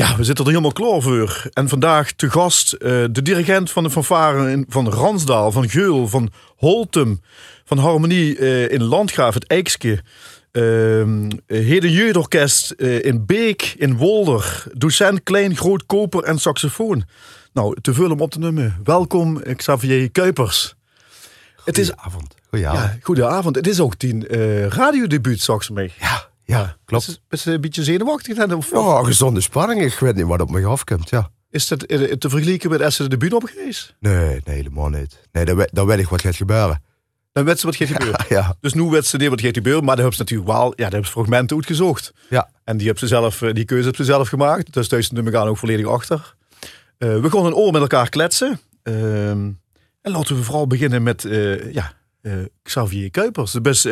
Ja, we zitten er helemaal klaar voor. En vandaag te gast uh, de dirigent van de fanfare in, van Ransdaal, van Geul, van Holtum, van Harmonie uh, in Landgraaf, het Eikske. Uh, Heden Jeugdorkest in Beek, in Wolder. Docent Klein, Groot, Koper en saxofoon. Nou, te veel om op te nemen. Welkom Xavier Kuipers. Het is avond. Goedenavond. Ja, goedenavond. Het is ook tien radiodebuut, ze mij. Ja, ja, klopt. Is, is een beetje zenuwachtig dan? Of, ja, gezonde spanning. Ik weet niet wat op me afkomt, ja. Is het te vergelijken met als ze de op geweest? Nee, nee, helemaal niet. Nee, dan, dan weet ik wat gaat gebeuren. Dan weet ze wat gaat gebeuren. Ja, Dus nu weet ze niet wat gaat gebeuren, maar dan hebben ze natuurlijk wel, ja, daar hebben ze fragmenten uitgezocht. Ja. En die, hebben ze zelf, die keuze hebben ze zelf gemaakt. Dus thuis we gaan ook volledig achter. Uh, we gaan een oor met elkaar kletsen. Uh, en laten we vooral beginnen met uh, ja, Xavier Kuipers. Best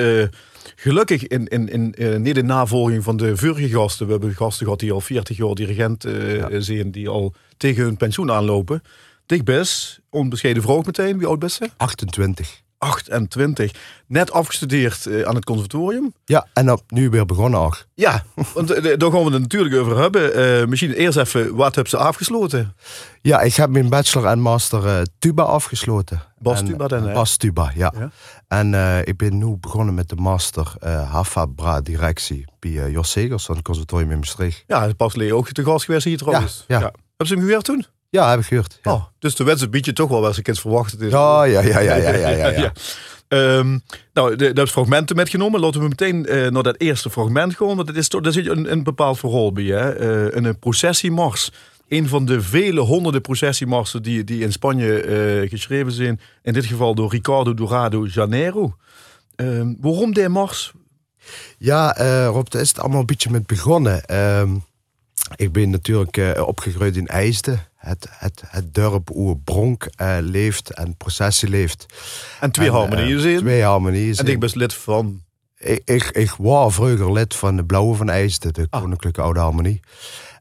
gelukkig in, in, in, in, niet in navolging van de vorige gasten. We hebben gasten gehad die al 40 jaar dirigent ja. zijn, die al tegen hun pensioen aanlopen. Dik best, onbescheiden vrouw meteen. Wie oud best ze? 28. 28. Net afgestudeerd uh, aan het conservatorium. Ja, en op, nu weer begonnen ook. Ja, want uh, daar gaan we het natuurlijk over hebben. Uh, misschien eerst even, wat hebben ze afgesloten? Ja, ik heb mijn bachelor en master tuba afgesloten. Bas tuba dan, hè? Bas tuba, ja. ja. En ik ben nu begonnen met de master Hafa Bra directie bij Jos Segers aan het conservatorium in Maastricht. Ja, pas leer ook te gast geweest hier trouwens. Ja, ja. ja. Hebben ze hem geweerd toen? Ja, heb ik gehoord. Ja. Oh, dus de wedstrijd biedt je toch wel als ik het verwacht. Is. Ja, ja, ja, ja, ja, ja, ja. ja. Um, nou, daar heb fragmenten metgenomen. Laten we meteen uh, naar dat eerste fragment gaan. Want het is toch, daar zit een, een bepaald verhaal bij. Hè? Uh, een processiemars. Een van de vele honderden processiemarsen die, die in Spanje uh, geschreven zijn. In dit geval door Ricardo Dorado Janeiro. Um, waarom die mars? Ja, Rob, daar is het allemaal een beetje met begonnen. Um, ik ben natuurlijk opgegroeid in IJsden. Het, het, het dorp hoe Bronk uh, leeft en processie leeft. En twee harmonieën zien. Twee harmonieën En ik ben lid van... Ik, ik, ik was vroeger lid van de Blauwe van IJsden, de ah. Koninklijke Oude Harmonie.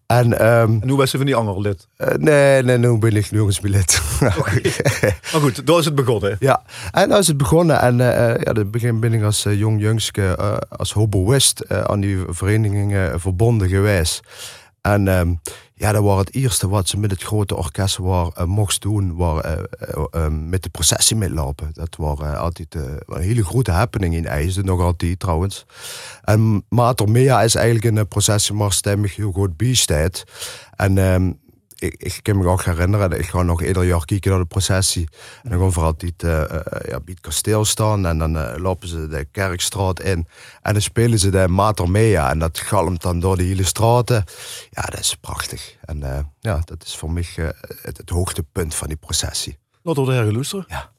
En, um, en hoe was je van die andere lid? Uh, nee, nee, nu ben ik nog eens lid. Okay. maar goed, daar is het begonnen. Ja, en daar is het begonnen. En uh, ja, de begin ben ik als uh, jong jongske, als hoboïst aan die verenigingen verbonden geweest. En um, ja, dat was het eerste wat ze met het grote orkest waar, uh, mocht doen, waar, uh, uh, met de processie meelopen. Dat was altijd een hele grote happening in IJsden, nog altijd trouwens. En Mater Mea is eigenlijk een processie maar stemmig heel goed bijstijd. En um, ik, ik kan me ook herinneren, ik ga nog ieder jaar kijken naar de processie. En dan gaan we altijd uh, uh, ja, bij het kasteel staan en dan uh, lopen ze de kerkstraat in. En dan spelen ze de Mater Mea en dat galmt dan door de hele straten. Ja, dat is prachtig. En ja, dat is voor mij het, het hoogtepunt van die processie. Laten we de luisteren. Ja.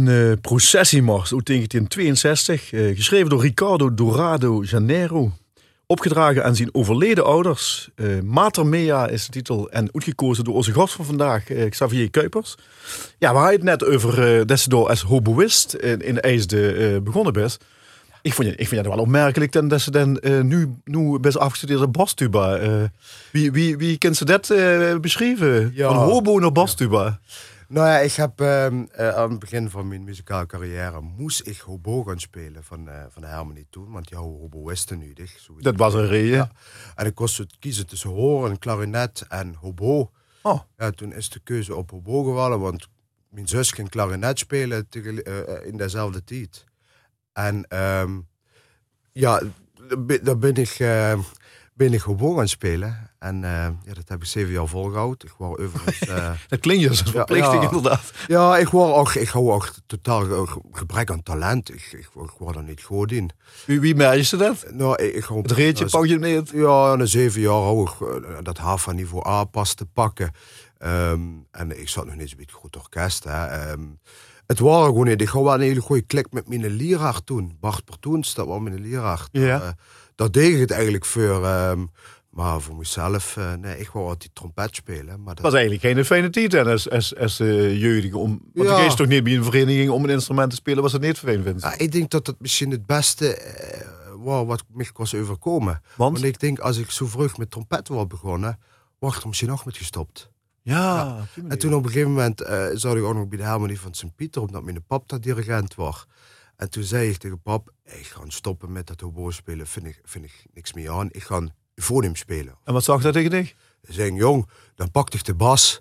Een uh, processiemars uit 1962, uh, geschreven door Ricardo Dorado Janeiro. Opgedragen aan zijn overleden ouders. Uh, Mater Mea is de titel en uitgekozen door onze gast van vandaag, Xavier Kuipers. Ja, we hadden het net over uh, dat ze door als hoboïst in, in de IJsde begonnen best. Ik vind, ik vind het wel opmerkelijk dan, dat ze dan nu, nu best afgestudeerde bastuba. wie, wie, wie kent ze dat beschrijven? Ja. Van hobo naar bastuba. Nou ja, ik heb uh, aan het begin van mijn muzikale carrière moest ik hobo gaan spelen van, uh, van Harmony toen, want die houden hoboïsten nu dicht. Dat was een reden. Ja. En ik kost het kiezen tussen horen, klarinet en hobo. Oh. Ja, toen is de keuze op hobo gevallen, want mijn zus ging klarinet spelen uh, in dezelfde tijd. En um, ja, daar ben ik ben ik gewoon gaan spelen. En uh, ja, dat heb ik zeven jaar volgehouden. Ik word overigens... Uh, dat klinkt als een verplichting, ja, inderdaad. Ja, ik word ook, ik hou ook totaal gebrek aan talent. Ik, ik, ik word er niet goed in. Wie, wie merk je dat? Nou, ik, ik hou, het reetje pak je niet? Ja, na zeven jaar hou ik uh, dat van niveau A pas te pakken. Um, en ik zat nog niet zo'n beetje goed orkest. Hè. Um, het waren gewoon niet. Ik had wel een hele goede klik met mijn leraar toen. Bart Pertoens, dat was mijn leraar. Ja. Uh, daar deed ik het eigenlijk voor. Um, maar voor mezelf, uh, nee, ik wou altijd trompet spelen. Maar dat was eigenlijk geen fijne tijd als, als, als uh, jeugdige. Om, want ja. je toch niet bij een vereniging om een instrument te spelen, was het niet vervelend vindt. Ja, ik denk dat het misschien het beste uh, was wat me was overkomen. Want? Want ik denk, als ik zo vroeg met trompet was begonnen, er misschien nog met gestopt. Ja, ja. En toen op een gegeven moment zat ik ook nog bij de Harmonie van Sint-Pieter, omdat mijn pap dat dirigent was. En toen zei ik tegen pap, ik ga stoppen met dat hobo spelen, vind ik, vind ik niks meer aan. Ik ga euphonium spelen. En wat zag dat tegen dich? Hij zei, jong, dan pakte ik de bas.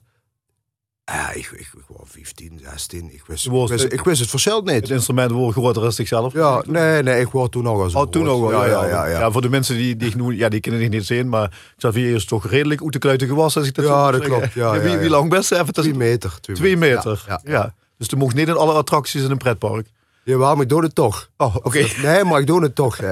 Ja, ik, ik, ik was 15, 16. Ik wist, ik wist, ik wist het verschil niet. Het instrument wordt groter dan zichzelf. Ja, nee, nee, ik word toen nog als Oh, toen nog ja, ja, ja, ja, ja. voor de mensen die, die ik ja, die kennen ik niet zien, maar Xavier is toch redelijk uit de kluiten gewassen, als ik dat ja, zo dat klopt. Ja, ja, wie, wie lang best even? Twee meter. Twee, meter. Ja. Dus toen mocht niet in alle attracties in een pretpark. Jawel, maar ik doe het toch. Oh, oké. Nee, maar ik doe het toch. Hè.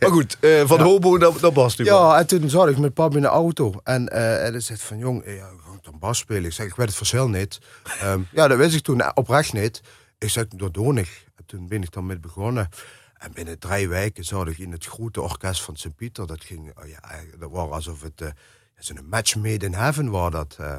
Maar goed, uh, van Ja. hobo naar, naar bas. nu. Ja, en toen zat ik met pap in de auto. En uh, hij zei van, jong, eh, ja, ga ik dan bas spelen? Ik zeg, ik weet het verschil niet. Ehm, ja, dat wist ik toen eh, oprecht niet. Ik zeg, dat doe ik. En toen ben ik dan met begonnen. En binnen drie weken zat ik in het grote orkest van Sint-Pieter. Dat ging, oh ja, dat was alsof het eh, zo'n match made in heaven was dat. eh.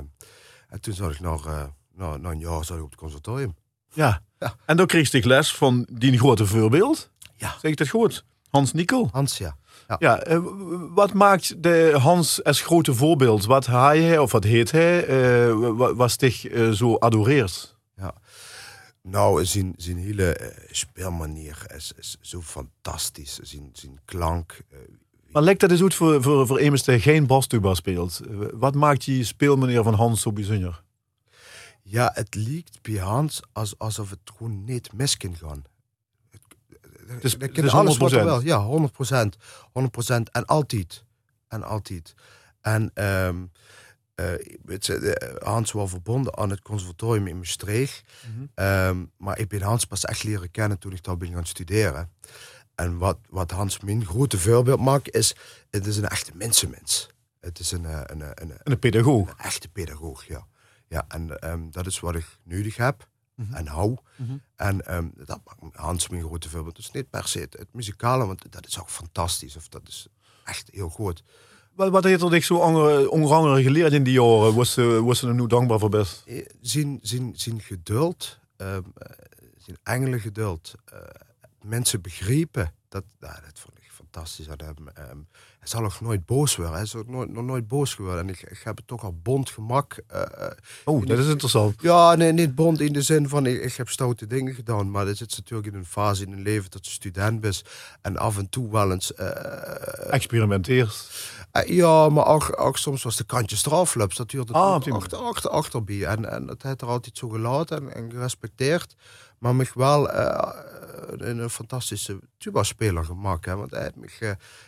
en toen zat ik nog, eh, na, na een jaar zat ik op het conservatorium. Ja. Ja. En dan kreeg ik les van die grote voorbeeld. Ja. Zeg ik dat goed? Hans Nikkel. Hans, ja. Ja, eh, wat maakt de Hans als grote voorbeeld? Wat hij of wat heet hij? eh, wa- was dich eh, zo adoreert? Nou, zijn, zijn hele speelmanier is, is zo fantastisch. Zijn, zijn klank. Maar lijkt dat eens goed voor, voor, voor iemand die geen bastuba speelt? Wat maakt die speelmanier van Hans zo bijzonder? Ja, het lijkt bij Hans als, alsof het gewoon niet mis kan gaan. Het, is- het is alles wat er 100%. wel. Ja, 100 procent. 100 procent. En altijd. En altijd. En ehm, eh, eh, Hans was verbonden aan het conservatorium in Maastricht. Ehm, maar ik ben Hans pas echt leren kennen toen ik daar ben gaan studeren. En wat, wat Hans mijn grote voorbeeld maakt is, het is een echte mensenmens. Het is een, eh, een, een, een, En een pedagoog. een echte pedagoog, ja. Ja, en ehm, dat is wat ik nodig heb en hou. Mhm. En ehm, dat maakt Hans mijn grote voorbeeld. Dus niet per se het, het muzikale, want dat is ook fantastisch. Of dat is echt heel goed. Wat, wat heeft er dich zo onder, andere geleerd in die jaren? Was ze, was ze er nu dankbaar voor best? Eh, Zijn, zijn, zijn geduld, ehm, eh, zijn engelengeduld, eh mensen begrepen, dat, nou, dat vond ik fantastisch aan hem. Hij zal nog nooit boos worden. Hij is ook nooit, nog nooit boos geworden. En ik, ik heb het toch al bond gemak. eh, eh, Oh, dat is interessant. Ja, nee, niet bond in de zin van ik, ik heb stoute dingen gedaan. Maar er zit natuurlijk in een fase in een leven dat je student is. En af en toe wel eens. eh, Experimenteer. eh, ja, maar ook, ook soms was de kantje loopt. Dat duurt het Ah, achter, achter, achterbij. En, en dat heeft er altijd zo gelaten en, en gerespecteerd. Maar mij wel een, fantastische tuba-speler gemaakt. Hè? Want hij heeft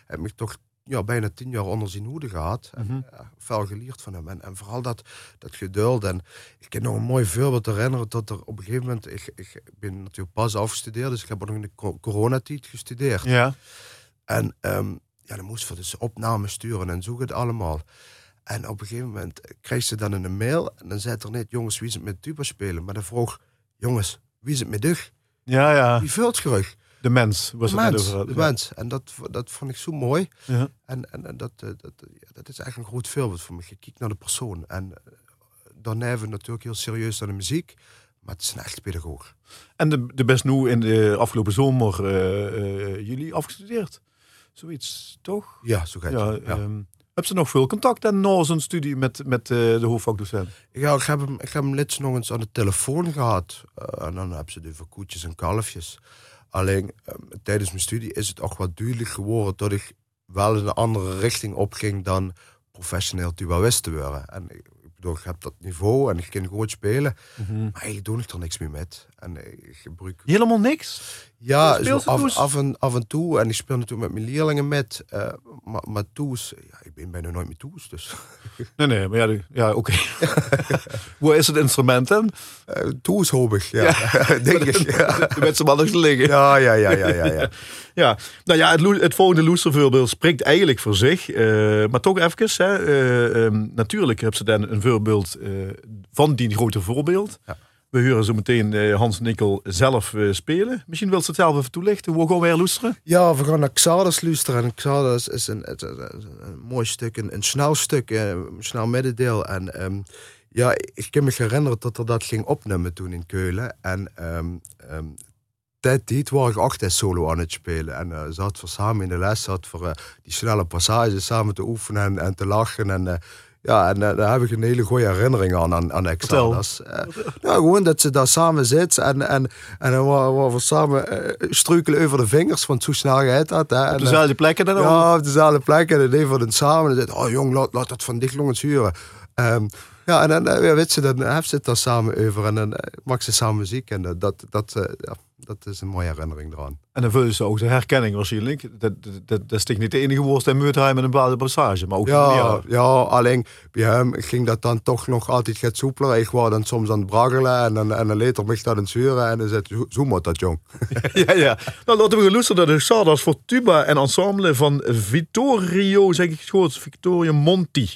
heeft mij toch ja, bijna tien jaar onder zijn hoede gehad. En Mhm. ja, veel geleerd van hem. En, en vooral dat, dat geduld. En ik kan nog een mooi voorbeeld herinneren dat er op een gegeven moment... Ik, ik ben natuurlijk pas afgestudeerd, dus ik heb ook nog in de co- coronatijd gestudeerd. Ja. En ehm, ja, dan moest ze dus opnames sturen en zo het allemaal. En op een gegeven moment kreeg ze dan een mail en dan zei er niet, jongens, wie is het met tuba spelen? Maar dan vroeg, jongens, wie is het met dich? Ja, ja. Wie vult terug? De mens was de het net mens, over. de Ja. mens. En dat, dat vond ik zo mooi. Ja. En, en, en dat, eh, dat, eh, dat is echt een groot voorbeeld voor me. Je kijkt naar de persoon. En eh, dan hebben we natuurlijk heel serieus naar de muziek. Maar het is een echt pedagoog. En de, de best nu in de afgelopen zomer eh, jullie afgestudeerd. Zoiets, toch? Ja, zo gaat Ja, het. Ja. ehm, heb ze nog veel contact en na zijn studie met, met de hoofdvakdocent? Ja, ik heb hem, ik heb hem nog eens aan de telefoon gehad. Eh, en dan hebben ze over koetjes en kalfjes. Alleen ehm, tijdens mijn studie is het ook wat duidelijk geworden dat ik wel in een andere richting opging dan professioneel tubaïst te worden. En ik ik bedoel, ik heb dat niveau en ik kan goed spelen. Maar eigenlijk doe ik er niks meer met. En ik gebruik Helemaal niks? Ja, zo af, af, en, af en toe. En ik speel natuurlijk met mijn leerlingen met. eh, maar, maar toes, ja, ik ben bijna nooit meer toes. Dus Nee, nee, maar ja, ja oké. Hoe is het instrument dan? uh, toes hoop ik, ja. Denk ik. Ja. Mensen maar nog liggen. Ja, ja, ja, ja, ja, ja. Ja, nou ja, het, het volgende Loestervoorbeeld spreekt eigenlijk voor zich. eh, maar toch even, hè, eh, ehm, natuurlijk hebben ze dan een voorbeeld eh, van die grote voorbeeld. Ja. We horen zo meteen eh, Hans Nikkel zelf eh, spelen. Misschien wilt ze het zelf even toelichten. Hoe gaan wij loesteren? Ja, we gaan naar Xardas luisteren. En is een, een, mooi stuk, een, een snel stuk, eh, een snel middendeel. En ehm, ja, ik kan me herinneren dat er dat ging opnemen toen in Keulen. En ehm ehm tijd dit waar ik achter solo aan het spelen. En eh zat samen in de les, zat voor die snelle passages samen te oefenen en, en te lachen. En ja, en eh, daar heb ik een hele goede herinnering aan, aan, aan Xardas. Eh, nou, gewoon dat ze daar samen zit en, en, en waar we samen eh, struikelen over de vingers, want zo snel gaat dat. Hè. Op dezelfde plekken dan ook? ja, op dezelfde plek. En dan even dan samen. En oh jong, laat, laat dat van dicht eens huren. Ehm, ja, en dan, ja, weet je, dan hebben ze het daar samen over. En dan maken ze samen muziek. En dat, dat, ja, dat is een mooie herinnering eraan. En dan vullen ze ook de herkenning waarschijnlijk. Dat, dat, dat, dat is toch niet de enige worst en Meurtheim met een bepaalde passage. Maar ook Ja, meer. ja, alleen bij hem ging dat dan toch nog altijd gaat soepeler. Ik was dan soms aan het braggelen. En dan, en dan later mich dat het zuren. En dan zei zo moet dat jong. ja, ja. Nou, laten we gaan luisteren naar de Sardas voor tuba en ensemble van Vittorio, zeg ik het goed, Vittorio Monti.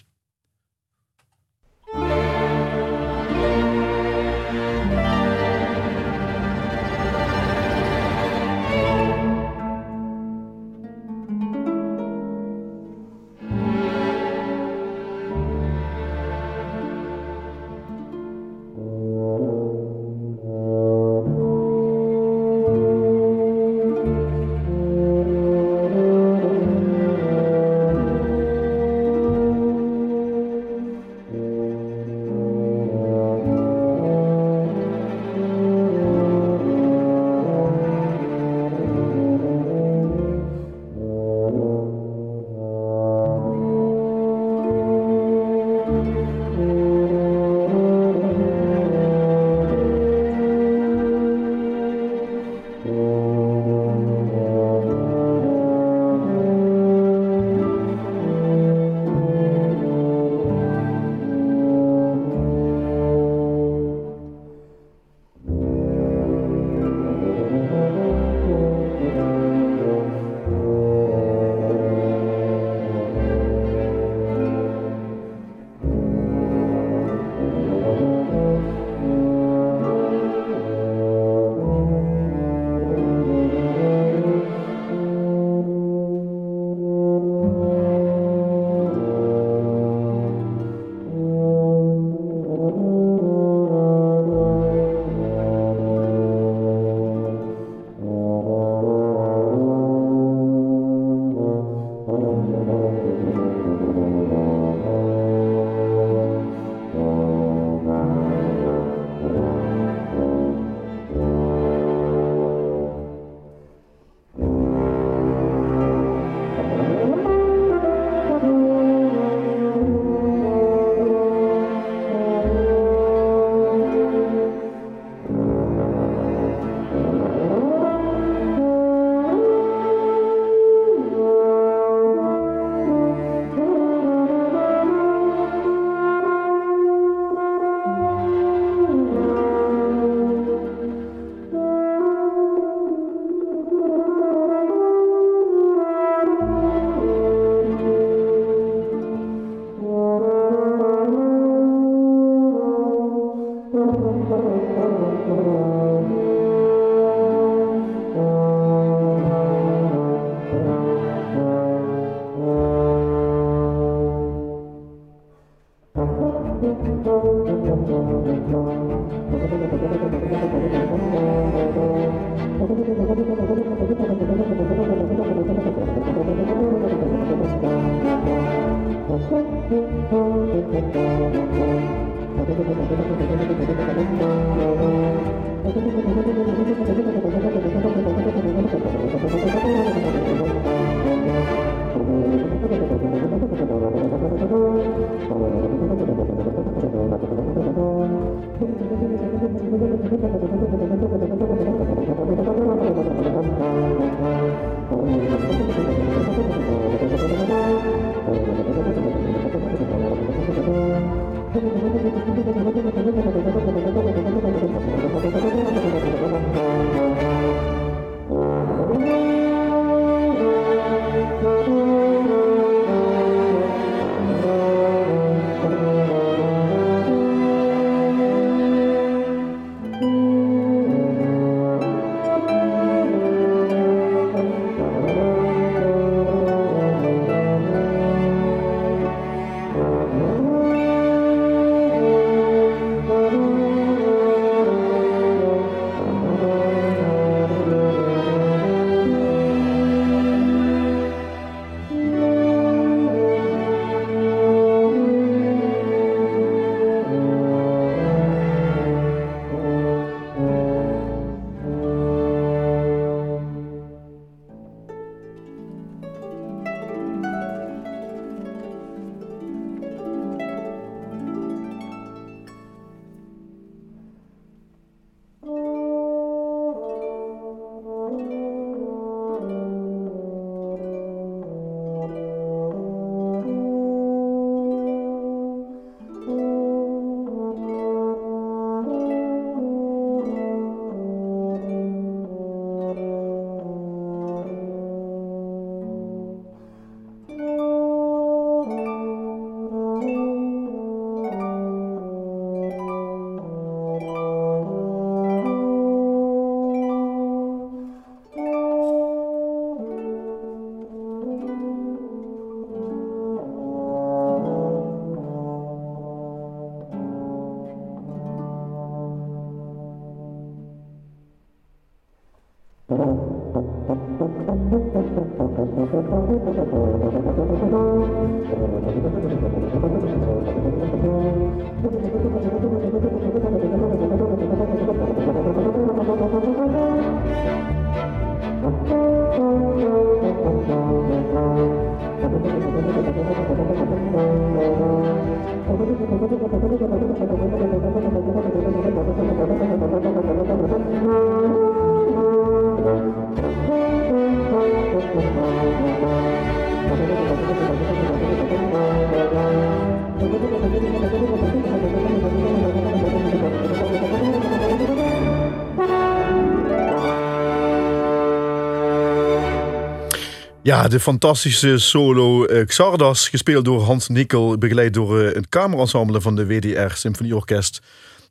Ja, de fantastische solo uh, Xardas, gespeeld door Hans Nikkel, begeleid door uh, een kamerensemble van de WDR Symfonieorkest.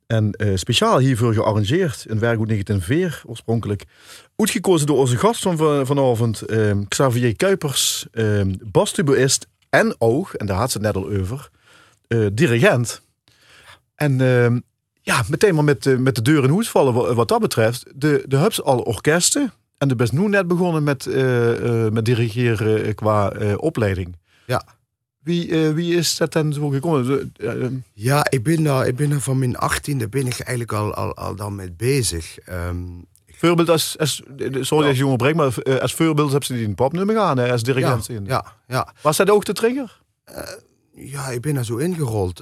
En uh, speciaal hiervoor gearrangeerd, een werk uit 1904 oorspronkelijk. Uitgekozen door onze gast van vanavond, Xavier Kuipers, bastuboist en ook, en daar had ze het net al over, dirigent. En ja, meteen maar met, met de deur in hoes vallen wat dat betreft. De, de hubs al orkesten, en de best nu net begonnen met, uh, uh, met dirigeren qua uh, opleiding. Ja. Wie, wie is dat dan zo gekomen? Ja, ik ben, daar, ik ben er van mijn achttiende ben ik eigenlijk al, al, al dan mee bezig. Um, voorbeeld als, als sorry ja. als je onderbreekt, maar als voorbeeld hebben ze die een popnummer gaan hè, als dirigent. Ja, ja, ja. Was dat ook de trigger? ja, ik ben er zo ingerold.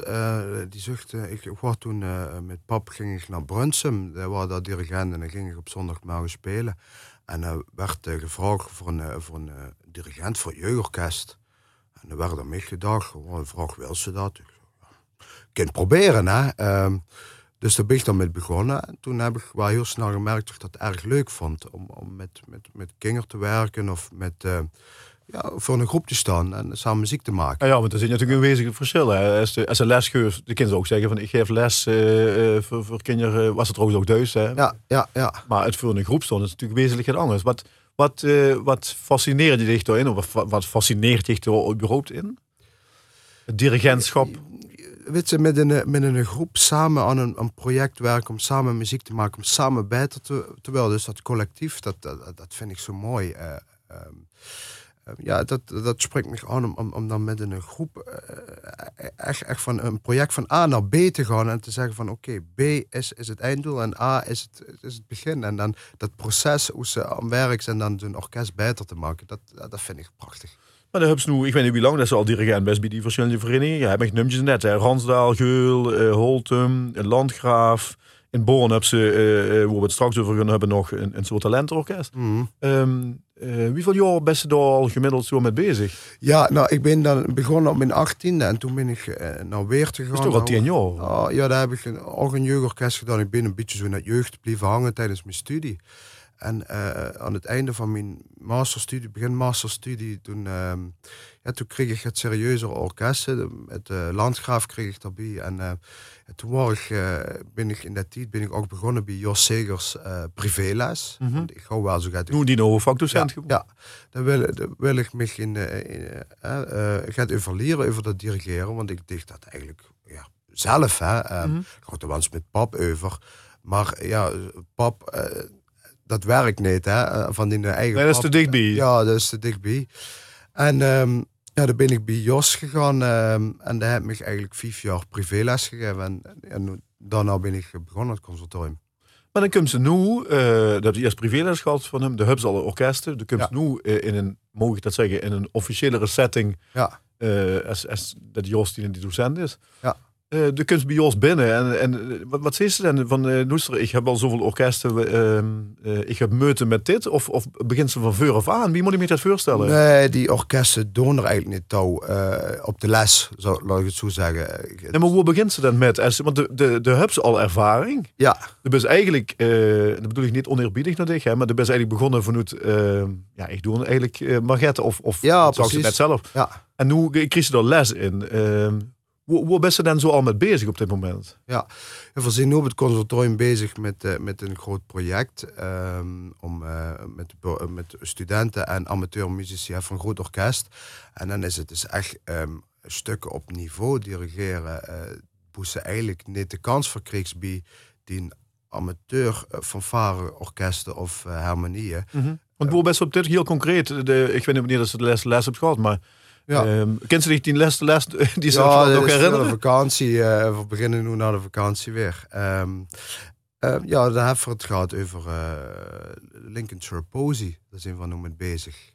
die zucht, ik, ik was toen met pap ging ik naar Brunsum, daar was dat dirigent en dan ging ik op zondagmorgen spelen. En er werd uh, gevraagd voor een, uh, dirigent voor jeugdorkest. En er werd aan mij gedacht, gewoon vraag wil ze dat? Ik kan het proberen, hè. Um, dus daar ben ik dan met begonnen. En toen heb ik wel heel snel gemerkt dat ik dat erg leuk vond. Om, om met, met, met kinderen te werken of met ja, voor een groep te staan en samen muziek te maken. Ja, ja want er zit natuurlijk een wezenlijk verschil. Hè. Als, de, als een les geeft, de kinderen ook zeggen van ik geef les uh, voor, voor kinderen, was het trouwens ook thuis. Hè. Ja, ja, ja. Maar het voor een groep staan is natuurlijk wezenlijk het anders. Wat, wat, uh, wat fascineert je dich erin? Of wat fascineert je er überhaupt in? Het dirigentschap? weet je, met een, met een groep samen aan een, een project werken, om samen muziek te maken, om samen beter te, te worden. Dus dat collectief, dat, dat, dat vind ik zo mooi. Uh, um, ja, dat, dat spreekt me aan om, om, dan met een groep uh, echt, echt van een project van A naar B te gaan en te zeggen van oké, B is, het einddoel en A is het, is het begin. En dan dat proces, hoe ze aan werk zijn, dan een orkest beter te maken, dat, dat vind ik prachtig. Maar de Hubs nu, ik weet niet wie lang, dat is al dirigent best bij die verschillende verenigingen. Je hebt echt nummertjes net, hè. Ransdaal, Geul, uh, Holtum, Landgraaf. In Born hebben ze, uh, waar we het straks over gaan hebben, nog een, een soort talentenorkest. Mm. Um, uh, wie van jou best je daar al gemiddeld zo mee bezig? Ja, nou, ik ben dan begonnen op mijn achttiende en toen ben ik uh, naar Weert gegaan. Dat is toch al tien jaar? Uh, ja, daar heb ik een, ook een jeugdorkest gedaan. Ik ben een beetje zo in het jeugd blijven hangen tijdens mijn studie. En uh, aan het einde van mijn masterstudie, begin masterstudie, toen, uh, ja, toen kreeg ik het serieuze orkest. Het uh, Landgraaf kreeg ik daarbij. En, en toen was ik, ben ik in dat tijd ben ik ook begonnen bij Jos Segers privéles. Mm -hmm. Ik ga wel zo gaat. Toen die nog vakdocent ja, ja, dan wil, dan wil ik me in, in gaat evalueren over dat dirigeren. Want ik dacht dat eigenlijk ja, zelf. Hè, mm -hmm. Ik had er wel eens met pap over. Maar ja, pap dat werkt niet, hè, van die eigen... Nee, dat is te dichtbij. Ja, dat is te dichtbij. En um, ja, dan ben ik bij Jos gegaan um, en daar heb ik eigenlijk vijf jaar privéles gegeven. En, en daarna ben ik begonnen het conservatorium. Maar dan komt ze nu, uh, dat heb je eerst privéles gehad van hem, de Hubs alle orkesten. Dan komt ja. nu uh, in een, mogen ik dat zeggen, in een officiëlere setting. Ja. Uh, als, als dat Jos die die docent is. Ja. Uh, de kunst bij ons binnen. En, en wat, wat zei ze dan van uh, Noester? Ik heb al zoveel orkesten, uh, ik heb meuten met dit. Of, of begint ze van voor af aan? Wie moet ik me dat voorstellen? Nee, die orkesten doen er eigenlijk niet touw op de les, zo, laat ik het zo zeggen. Nee, maar hoe begint ze dan met? Want de, de, de hebben ze al ervaring. Ja. De is eigenlijk, dat bedoel ik niet oneerbiedig naar dich, hè, maar de is eigenlijk begonnen vanuit, ja, ik doe eigenlijk uh, Margette of, of ja, zag ze net zelf. Ja. En nu kreeg ze er les in. Hoe, ben je dan zo al met bezig op dit moment? Ja, we zijn nu op het conservatorium bezig met, uh, met een groot project. Um, om, uh, met, met studenten en amateurmuzici van een groot orkest. En dan is het dus echt um, stukken op niveau dirigeren. Uh, ze eigenlijk niet de kans voor kreeg bij die amateur fanfare orkesten of harmonieën. Mm -hmm. Want hoe best op dit heel concreet? De, ik weet niet wanneer dat ze de les, les hebt gehad, maar ja. Um, kent ze zich die les, les die ze ja, nog herinneren? de vakantie. Uh, we beginnen nu naar de vakantie weer. Um, uh, ja, daar hebben we het gehad over uh, Lincolnshire Posey. Daar zijn we nu mee bezig.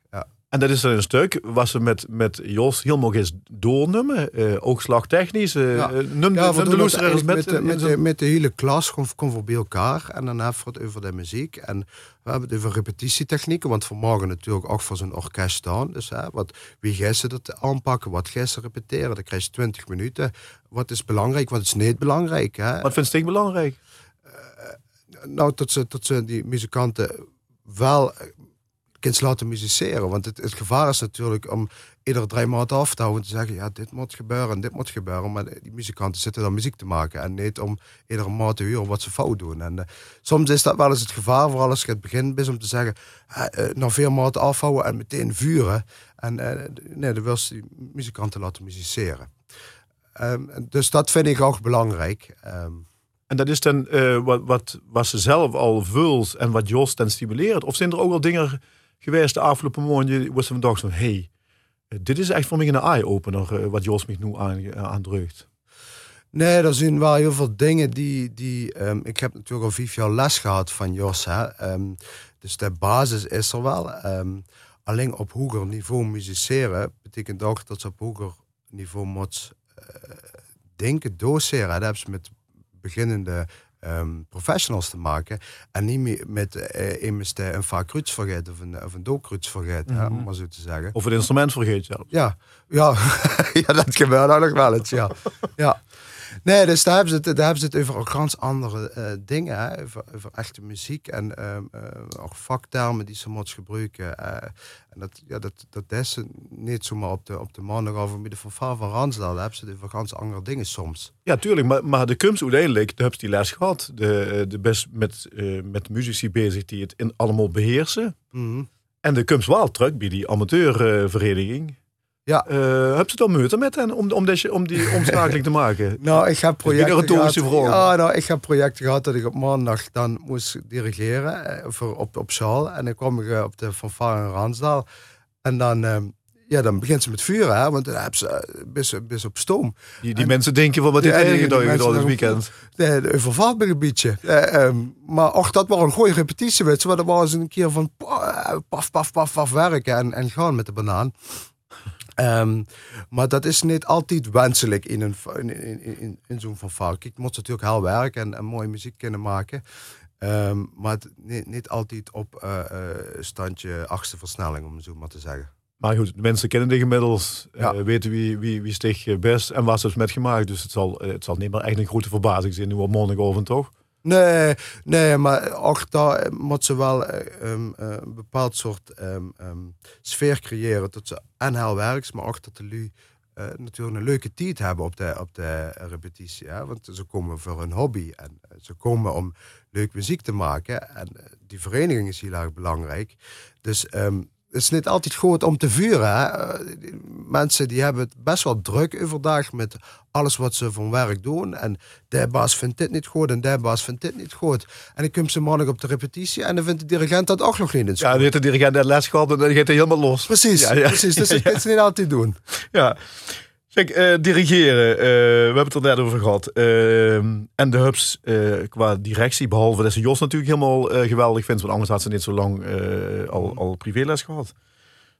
En dat is een stuk waar ze met, met Jos helemaal eens doornummen. Uh, oogslagtechnisch. Uh, ja. num, ja, we de met, met, met, de, met, de, met de hele klas komen we bij elkaar. En dan hebben we het over de muziek. En we hebben het over repetitietechnieken. Want we mogen natuurlijk ook voor zo'n orkest staan. Dus hè, wat, wie gaat ze dat aanpakken? Wat gaat ze repeteren? Dan krijg je 20 minuten. Wat is belangrijk? Wat is niet belangrijk? Hè? Wat vind je belangrijk? Uh, nou, dat ze, dat ze die muzikanten wel kind laten musiceren. Want het, gevaar is natuurlijk om iedere drie maanden af te houden en te zeggen: ja, dit moet gebeuren, dit moet gebeuren. Maar die muzikanten zitten dan muziek te maken en niet om iedere maand te huren wat ze fout doen. En uh, soms is dat wel eens het gevaar, vooral als je het begin bent, om te zeggen: uh, uh, na vier maanden afhouden en meteen vuren. En nee, dan wil die muzikanten laten musiceren. Um, dus dat vind ik ook belangrijk. Um, en dat is dan wat, wat, ze zelf al vult en wat Jos dan stimuleert? Of zijn er ook wel dingen geweest de afgelopen maanden was vandaag zo hey, dit is echt voor mij een eye-opener wat Jos mij nu aan, aandrukt. Nee, er zijn wel heel veel dingen die. die um, ik heb natuurlijk al vijf jaar les gehad van Jos. Hè. Um, dus de basis is er wel. Um, alleen op hoger niveau musiceren betekent ook dat ze op hoger niveau moet uh, denken, doseren. Dat hebben ze met beginnende um, professionals te maken. En niet meer met uh, immers een vaak ruts vergeten of een, of een dookruts vergeten, mm -hmm. om maar zo te zeggen. Of het instrument vergeet zelf. Ja, ja. ja dat gebeurt ook nog wel eens, ja. ja. Nee, dus daar hebben ze het, daar hebben ze het over ganz andere uh, dingen. Hè? Over, over, echte muziek en um, uh, ook vaktermen die ze moeten gebruiken. Uh, en dat, ja, dat, dat is niet zomaar op de, op de maandag over midden van Vaar van Ransdal. Daar hebben ze het over ganz andere dingen soms. Ja, tuurlijk. Maar, maar de kunst uiteindelijk, de heb die les gehad. De, de best met, met muzici bezig die het in allemaal beheersen. Mm -hmm. En de kunst wel terug bij die amateurvereniging. Ja. Uh, heb je dan moeite met hen om, om, deze, om die omschakeling te maken? nou, ik heb projecten gehad. Ja, nou, ik heb projecten gehad dat ik op maandag dan moest dirigeren voor, op, op zaal. En dan kwam ik op de fanfare in Ransdaal. En dan... Uh, ja, dan begint ze met vuren, hè, want dan hebben ze best, best op stoom. Die, die mensen denken van wat dit enige door het weekend. Nee, een vervalgebiedje. Uh, um, maar och, dat was een goede repetitie, weet je. Maar dat was een keer van paf, paf, paf, paf werken en, en gaan met de banaan. Um, maar dat is niet altijd wenselijk in, een, in, in, in, zo'n fanfare. Ik moet natuurlijk heel werken en, en mooie muziek kunnen maken. Um, maar niet, niet altijd op uh, uh, standje achtste versnelling, om het zo maar te zeggen. Maar goed, de mensen kennen de inmiddels, ja. uh, weten wie, wie, wie sticht best en was het met gemaakt. Dus het zal, het zal niet meer echt een grote verbazing zijn nu op morgenochtend, toch? Nee, nee, maar ook daar moet ze wel um, uh, een bepaald soort um, um, sfeer creëren. Dat ze en heel werkt, maar ook dat de lui uh, natuurlijk een leuke tijd hebben op de, op de repetitie. Hè? Want ze komen voor hun hobby en ze komen om leuk muziek te maken. En die vereniging is heel erg belangrijk. Dus het is niet altijd goed om te vuren. Hè? Mensen die hebben het best wel druk overdag met alles wat ze van werk doen. En de baas vindt dit niet goed en de baas vindt dit niet goed. En dan komt ze maandag op de repetitie en dan vindt de dirigent dat ook nog niet in Ja, dan heeft de dirigent net les gehad en dan gaat hij helemaal los. Precies, ja, ja. precies. Dus dat is niet altijd doen. Ja. Zeg, uh, dirigeren, uh, we hebben het er net over gehad. Uh, en de hubs qua directie, behalve dat ze Jos natuurlijk helemaal geweldig vindt, want anders had ze niet zo lang al, al privéles gehad.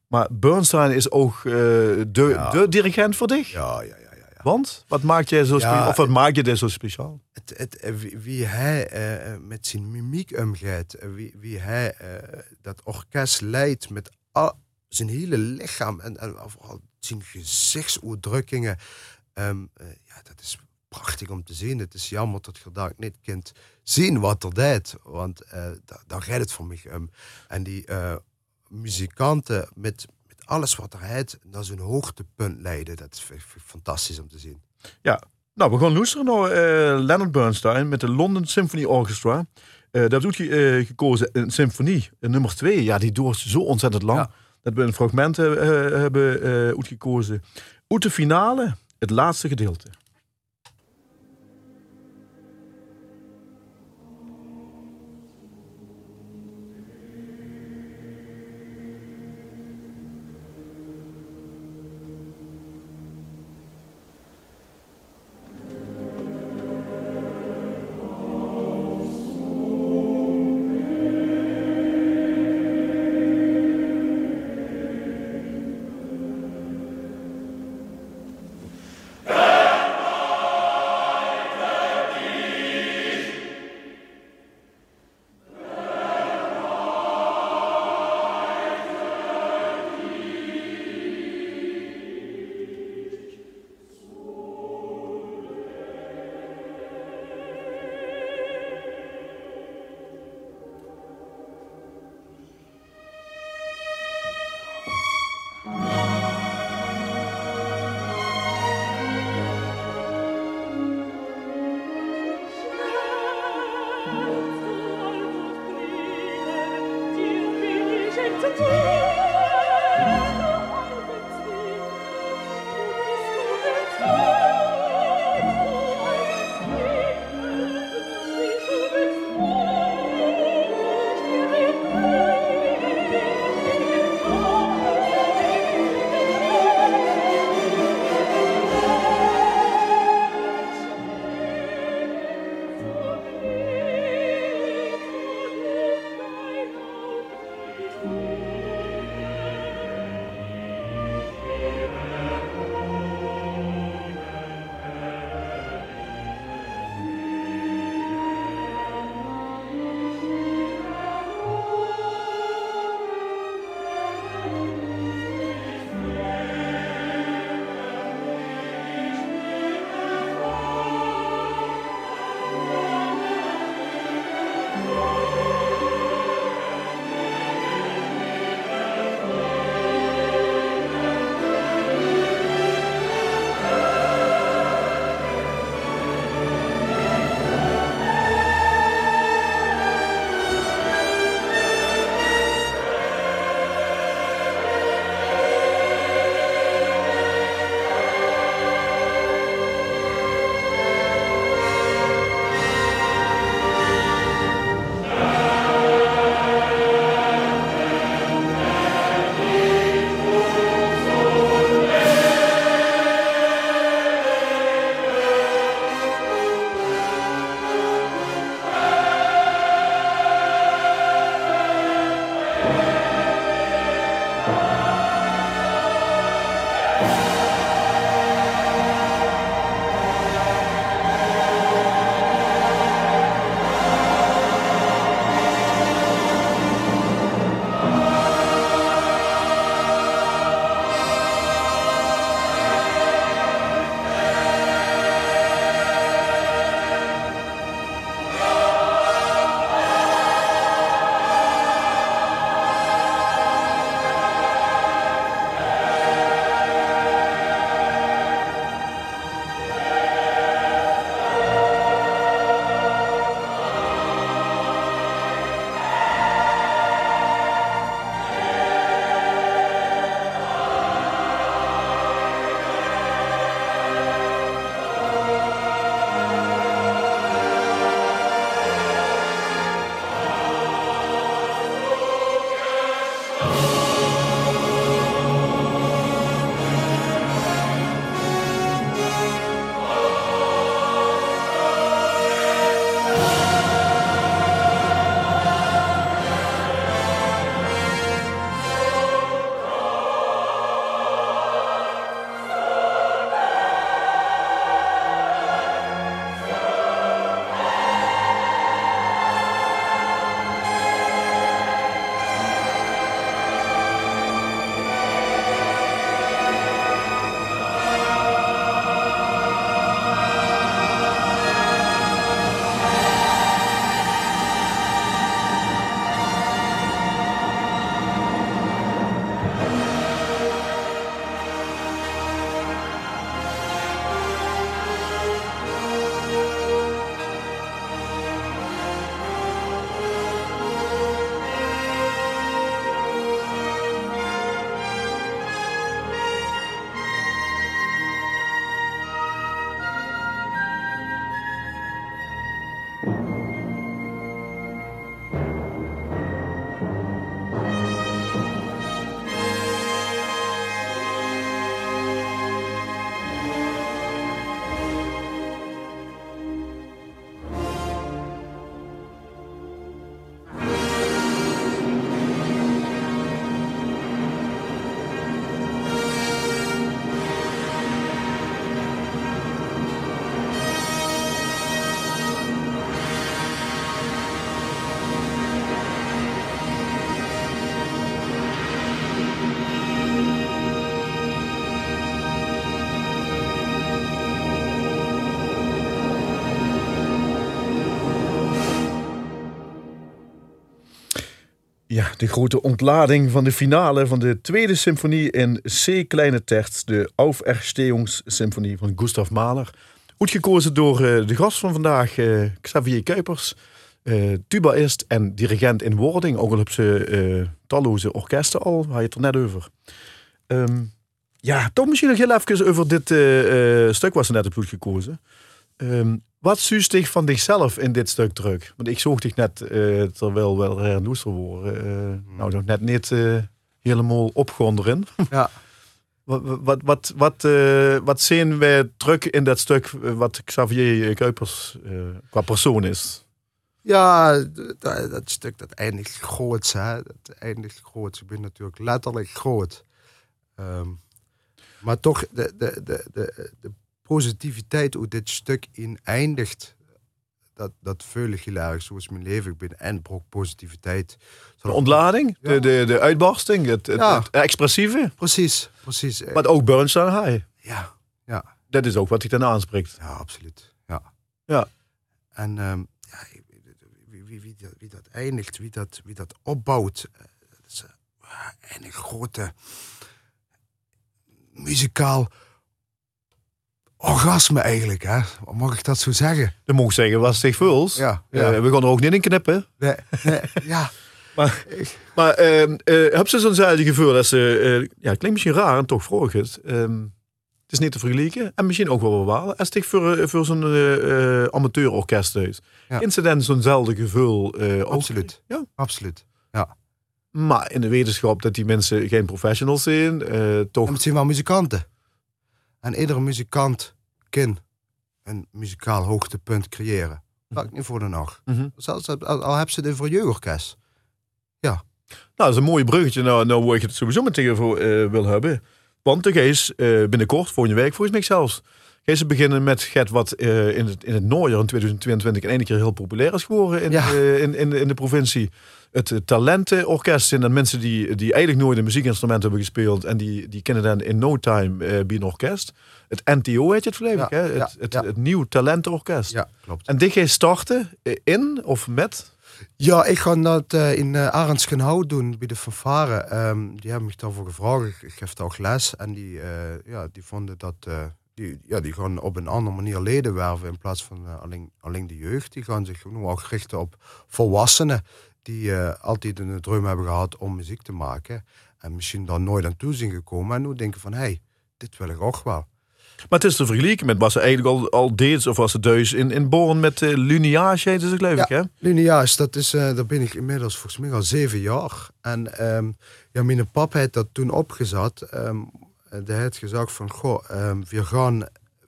Maar Bernstein is ook de, de dirigent voor dich? Ja, ja, ja. ja, ja. Want? Wat maakt jij zo speciaal? Of wat maakt je dit zo speciaal? Het, het, wie hij met zijn mimiek omgaat, wie, wie hij dat orkest leidt met al, zijn hele lichaam en, en vooral zijn gezichtsuitdrukkingen. Um, uh, ja, dat is prachtig om te zien. Het is jammer dat je daar niet kunt zien wat er deed. Want uh, daar, daar gaat het voor mij om. En die uh, muzikanten met, met alles wat er heet naar zijn hoogtepunt leiden. Dat is fantastisch om te zien. Ja, nou, we gaan luisteren naar Leonard Bernstein met de London Symphony Orchestra. Uh, dat doet je gekozen een symfonie, nummer twee. Ja, die doort zo ontzettend lang. Ja dat we een fragment hebben uh, uitgekozen. Uit de finale, het laatste gedeelte. De grote ontlading van de finale van de tweede symfonie in C kleine terts, de Auferstehungssymfonie van Gustav Mahler. Goed gekozen door eh, de gast van vandaag, eh, Xavier Kuipers, uh, tubaist en dirigent in wording. Ook al op ze talloze orkesten al, waar je het er net over. Ehm, ja, toch misschien nog heel even over dit stuk was ze net op goed gekozen. Um, wat zuust dich van zichzelf in dit stuk terug? Want ik zoog dich net, uh, terwijl wel hernoester worden, uh, nou nog net niet uh, helemaal opgewonden erin. Ja. wat, wat, wat, wat, wat zien wij terug in dat stuk wat Xavier Kuipers qua persoon is? Ja, dat, dat stuk dat eindigt groot, hè. Dat eindigt groot. Ik ben natuurlijk letterlijk groot. Um, maar toch, de, de, de, de positiviteit hoe dit stuk in eindigt. Dat, dat heel erg zoals mijn leven ben. En ook positiviteit. De ontlading, de, de, de uitbarsting, het, het, ja. het, expressieve. Precies, precies. Maar ook Bernstein High. Ja, ja. Dat is ook wat hij dan aanspreekt. Ja, absoluut. Ja. ja. En um, ja, wie, wie, wie, dat, wie, dat, eindigt, wie dat, wie dat opbouwt. Eh, dat is een, een grote muzikaal orgasme eigenlijk, hè? Mag ik dat zo zeggen? Dat mag ik zeggen, was zich vuls. Ja, ja. Uh, we gaan er ook niet in knippen. Nee, nee ja. maar maar uh, uh, heb ze zo'n zelfde gevoel dat ze, ja, het klinkt misschien raar en toch vroeg het. Um, het is niet te vergelijken en misschien ook wel bepalen. Als het voor, voor zo'n amateurorkest is. Ja. Incident zo'nzelfde gevoel. absoluut. ja, absoluut. Ja. Maar in de wetenschap dat die mensen geen professionals zijn, toch. Het zijn wel muzikanten. En iedere muzikant kan een muzikaal hoogtepunt creëren. Dat ik niet voor de nacht. Mm -hmm. Zelfs al heb ze dit voor jeugdorkest. Ja. Nou, dat is een mooi bruggetje nou, nou waar ik het sowieso met tegen uh, wil hebben. Want de Gees uh, binnenkort, volgende week volgens mij zelfs, Gees beginnen met Get wat uh, in, het, in het najaar in 2022 in één keer heel populair is geworden in, ja. in, in, in de provincie het talentenorkest zijn dan mensen die, die eigenlijk nooit een muziekinstrument hebben gespeeld. En die, die kennen dan in no time uh, bij een orkest. Het NTO heet je het volledig, ja, hè? Het, ja, het, het, nieuw talentenorkest. Ja, klopt. En dit ga je starten in of met? Ja, ik ga dat in uh, Arendsgenhout doen bij de fanfare. Um, die hebben me daarvoor gevraagd. Ik geef daar ook les. En die, ja, die vonden dat... die, ja, die gaan op een andere manier leden werven in plaats van alleen, alleen de jeugd. Die gaan zich nu ook richten op volwassenen die uh, altijd een droom hebben gehad om muziek te maken. En misschien dan nooit aan toe zijn gekomen. En nu denken van, hé, hey, dit wil ik ook wel. Maar het is te vergelijken met wat ze eigenlijk al, al deed, of was het thuis in, in Born met uh, Luniage, heet het geloof ja, ik, hè? Luniage, dat is, uh, daar ben ik inmiddels volgens mij al zeven jaar. En um, ja, mijn pap heeft dat toen opgezet. Um, hij heeft gezegd van, goh, um, we gaan,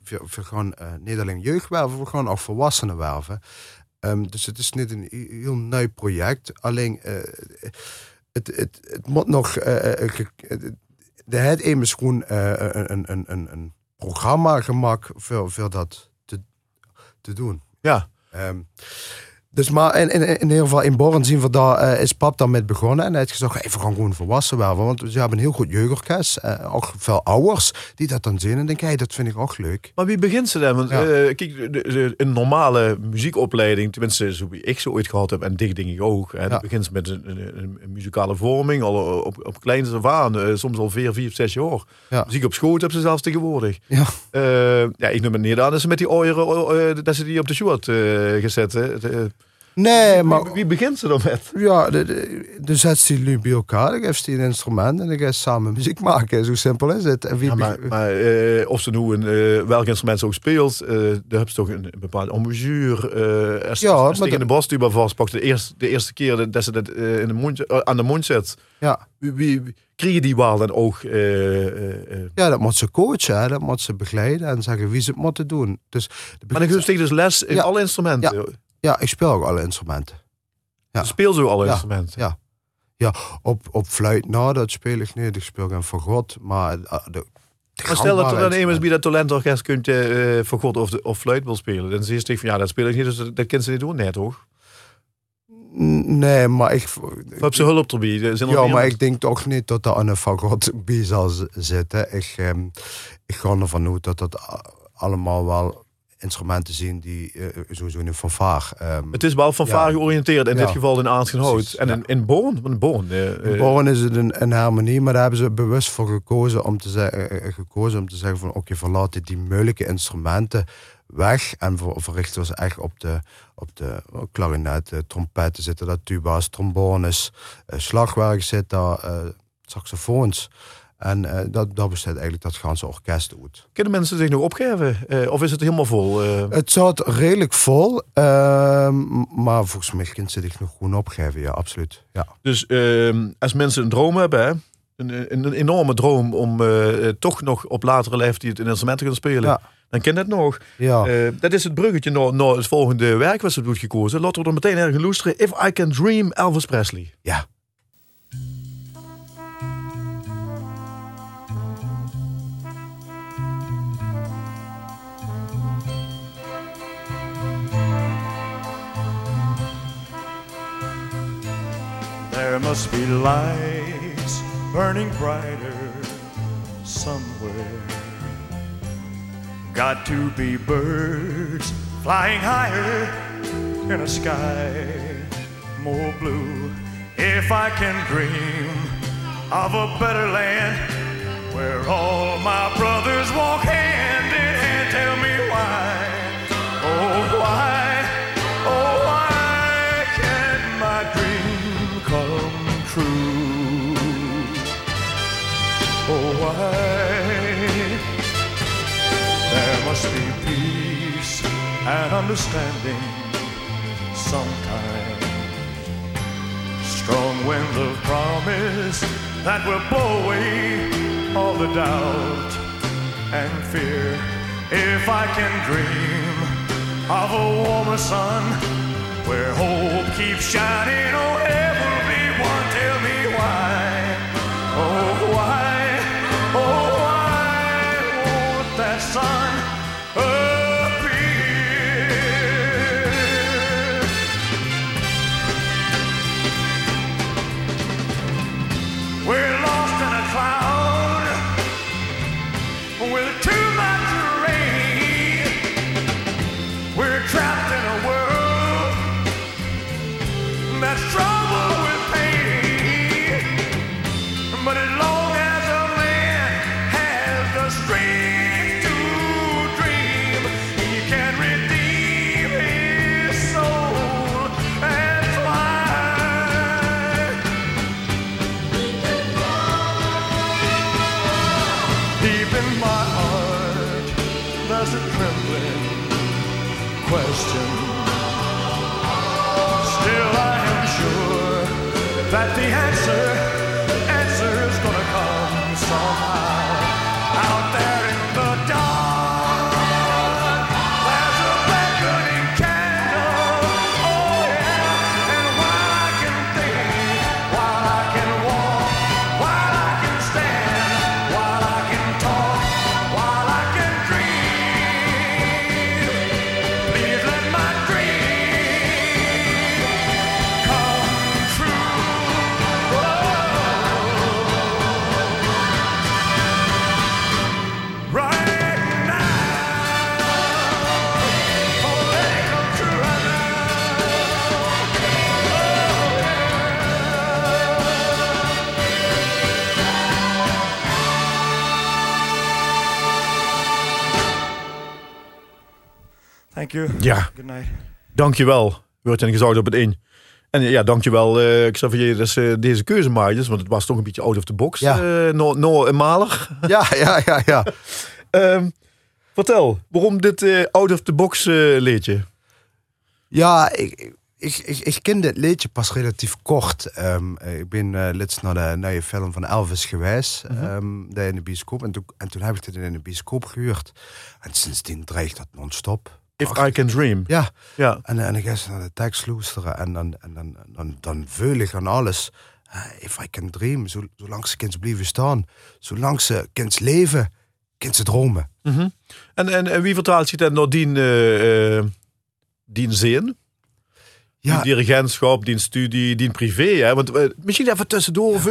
we, we gaan uh, niet alleen jeugd werven, we gaan ook volwassenen werven. Um, dus het is niet een heel nieuw project. Alleen, uh, het, het, het moet nog. Uh, de het is gewoon een, een, een, een programma gemaakt voor, voor dat te, te doen. Ja. Um, dus maar in, in, in ieder geval in Born zien we daar uh, is pap dan met begonnen. En hij heeft gezegd, hey, we gaan gewoon volwassen worden. Want ze hebben een heel goed jeugdorkest. Uh, ook veel ouders die dat dan zien. En denken, hey, dat vind ik ook leuk. Maar wie begint ze dan? Want ja. uh, kijk, de, de, een normale muziekopleiding, tenminste zo wie ik ze ooit gehad heb. En dit denk ik ook. Hè, ja. begint met een, een, muzikale vorming. Al op, op kleinste aan. soms al vier, vier, zes jaar. Ja. Muziek op schoot hebben ze zelfs tegenwoordig. Ja, ja ik noem het niet aan dat ze met die oren, dat ze die op de show had gezet. Hè. Nee, maar... Wie, begint ze dan met? Ja, de, zet ze nu bij elkaar, dan geeft ze een instrument en dan gaan ze samen muziek maken. Zo simpel is het. En wie ja, maar, maar uh, of ze nu een, uh, welk instrument ze ook speelt, uh, daar hebben ze toch een, een bepaalde embouchure. als, ja, als tegen de bastuba vastpakt, de eerste, de eerste keer dat ze dat in de mond, aan de mond zet. Ja. Wie, wie, krijg je die waal dan ook? ja, dat moet ze coachen, hè? dat moet ze begeleiden en zeggen wie ze het moeten doen. Dus maar dan geef je dus les in ja. alle instrumenten? Ja. Ja, ik speel ook alle instrumenten. Ja. Speel zo alle ja. instrumenten? Ja. Ja, op, op fluit, nou, dat speel ik niet. Ik speel geen fagot, maar... De, de maar stel dat er dan iemand bij dat talentorkest kunt uh, voor God of, de, of fluit wil spelen. Dan zie je van ja, dat speel ik niet, dus dat, dat ze niet doen, net toch? Nee, maar ik... Heb ze hulp erbij? Zijn ja, maar ik denk toch niet dat er een fagot bij zal zitten. Ik, um, ik ga ervan uit dat dat allemaal wel instrumenten zien die uh, sowieso in een fanfare. Um, het is wel fanfare ja. georiënteerd, in Ja. dit geval in Aanschenhout. En in, in Born, in Born. eh, In eh, Born is het een, een harmonie, maar daar hebben ze bewust voor gekozen om te, ze- eh, eh, gekozen om te zeggen van oké, verlaat die moeilijke instrumenten weg en ver, verrichten we ze echt op de, op de oh, klarinet, eh, trompetten zitten daar, tuba's, trombones, eh, slagwerk zit daar, eh, saxofoons. En eh, dat, dat bestaat eigenlijk dat ganse orkest uit. Kunnen mensen zich nog opgeven? Eh, of is het helemaal vol? eh? Het zat redelijk vol, ehm, maar volgens mij kan ze zich nog gewoon opgeven, ja, absoluut. Ja. Dus ehm, als mensen een droom hebben, hè, een, een, een enorme droom om toch nog op latere leeftijd een instrument te gaan spelen, Ja. dan ken dat nog. Ja. Dat is het bruggetje naar, naar het volgende werk wat ze doet gekozen. Laten we er meteen ergens luisteren. If I Can Dream, Elvis Presley. ja. There must be lights burning brighter somewhere. Got to be birds flying higher in a sky more blue. If I can dream of a better land where all my brothers walk hand in hand, tell me why, oh why, and understanding sometimes. Strong winds of promise that will blow away all the doubt and fear. If I can dream of a warmer sun where hope keeps shining, oh Thank you. Ja, Good night. dankjewel. Wordt en gezout op het in. En ja, dankjewel eh Xavier dat ze deze keuze maakte. Want het was toch een beetje out of the box. Ja. eh no, no. Ja, ja, ja, ja. Ehm, vertel, waarom dit eh, out of the box leedje? Ja, ik, ik, ik, ik ken dit liedje pas relatief kort. Ehm, ik ben eh laatst naar de nieuwe film van Elvis geweest. ehm, daar in de bioscoop. En toen, en toen heb ik het in de bioscoop gehuurd. En sindsdien dreigt dat non-stop. If I Can Dream. Ja, Ja. en, en ik ga naar de tekst luisteren. En dan, en dan, dan, dan ik aan alles. Eh, if I can dream. Zo, zolang ze kind blijven staan. Zolang ze kind leven. Kind ze dromen. Mhm. en, en, en wie vertaalt zich dan naar die, eh, eh, die zin? Ja, Die dirigentschap, die studie, die privé. Hè? Want misschien even tussendoor.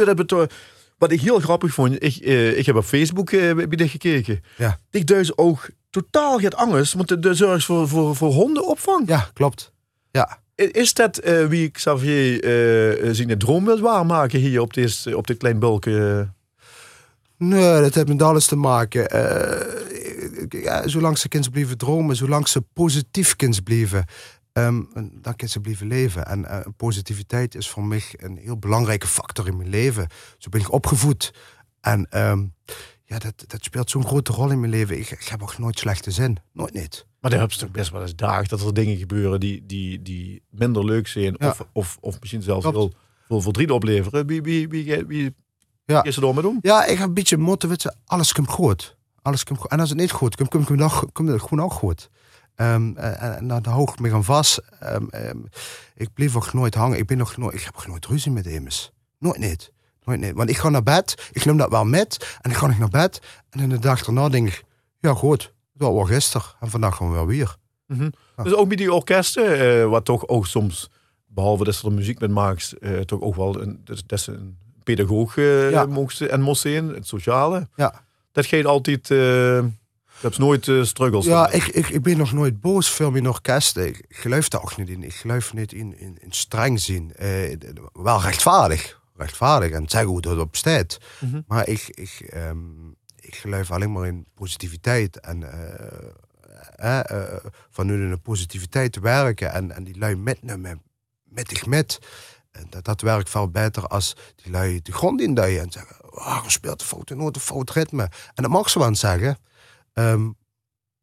wat ik heel grappig vond. Ik, ik heb op Facebook eh, bij dit gekeken. Ja. Ik duis ook totaal geen angst, want de, de zorg voor, voor, voor hondenopvang. Ja, klopt. Ja. Is dat eh, wie Xavier eh eh, zijn droom wil waarmaken hier op dit, op dit klein bulkje? Nee, dat heeft met alles te maken. Ja, zolang ze kind blijven dromen, zolang ze positief kind blijven, ehm, dan kunnen ze blijven leven. En positiviteit is voor mij een heel belangrijke factor in mijn leven. Zo ben ik opgevoed. En ehm, ja, dat, dat speelt zo'n grote rol in mijn leven. Ik, ik heb ook nooit slechte zin. Nooit niet. Maar daar heb je toch best wel eens dagen dat er dingen gebeuren die, die, die minder leuk zijn. Ja. Of, of, of misschien zelfs Klopt. heel veel verdriet opleveren. Wie, wie, wie, wie, Ja. is er door met om? Ja, ik heb een beetje je, alles komt goed. Alles komt goed. En als het niet goed komt, komt, het gewoon ook goed. Ehm, eh, en daar hou ik me aan vast. Ehm, ehm, ik blijf ook nooit hangen. Ik, ben nog nooit, ik heb ook nooit ruzie met Emus. Nooit niet. Nooit niet. Want ik ga naar bed, ik neem dat wel met. En dan ga ik naar bed. En in de dag daarna denk ik, ja goed, dat was gisteren. En vandaag gaan we wel weer. Mhm. Dus ook met die orkesten, eh, wat toch ook soms, behalve dat ze er muziek met maakt, eh, toch ook wel een, dat, dat ze een pedagoog Ja. mocht en moest zijn, het sociale. Ja. Dat geeft altijd, dat is nooit struggles. Ja, ik, ik, ik ben nog nooit boos film in orkesten. Ik geloof daar ook niet in. Ik geloof niet in, in, in streng zien. Eh, wel rechtvaardig. Rechtvaardig en zeggen hoe dat op staat. Mhm. Maar ik, ik, ehm, ik geloof alleen maar in positiviteit. En eh, eh, eh, van hun in de positiviteit te werken. En, en die lui metnemen. Met ik met. En dat, dat werkt veel beter als die lui de grond induien. En zeggen, je speelt de foute noot, een fout ritme. En dat mag ze wel zeggen. Ehm,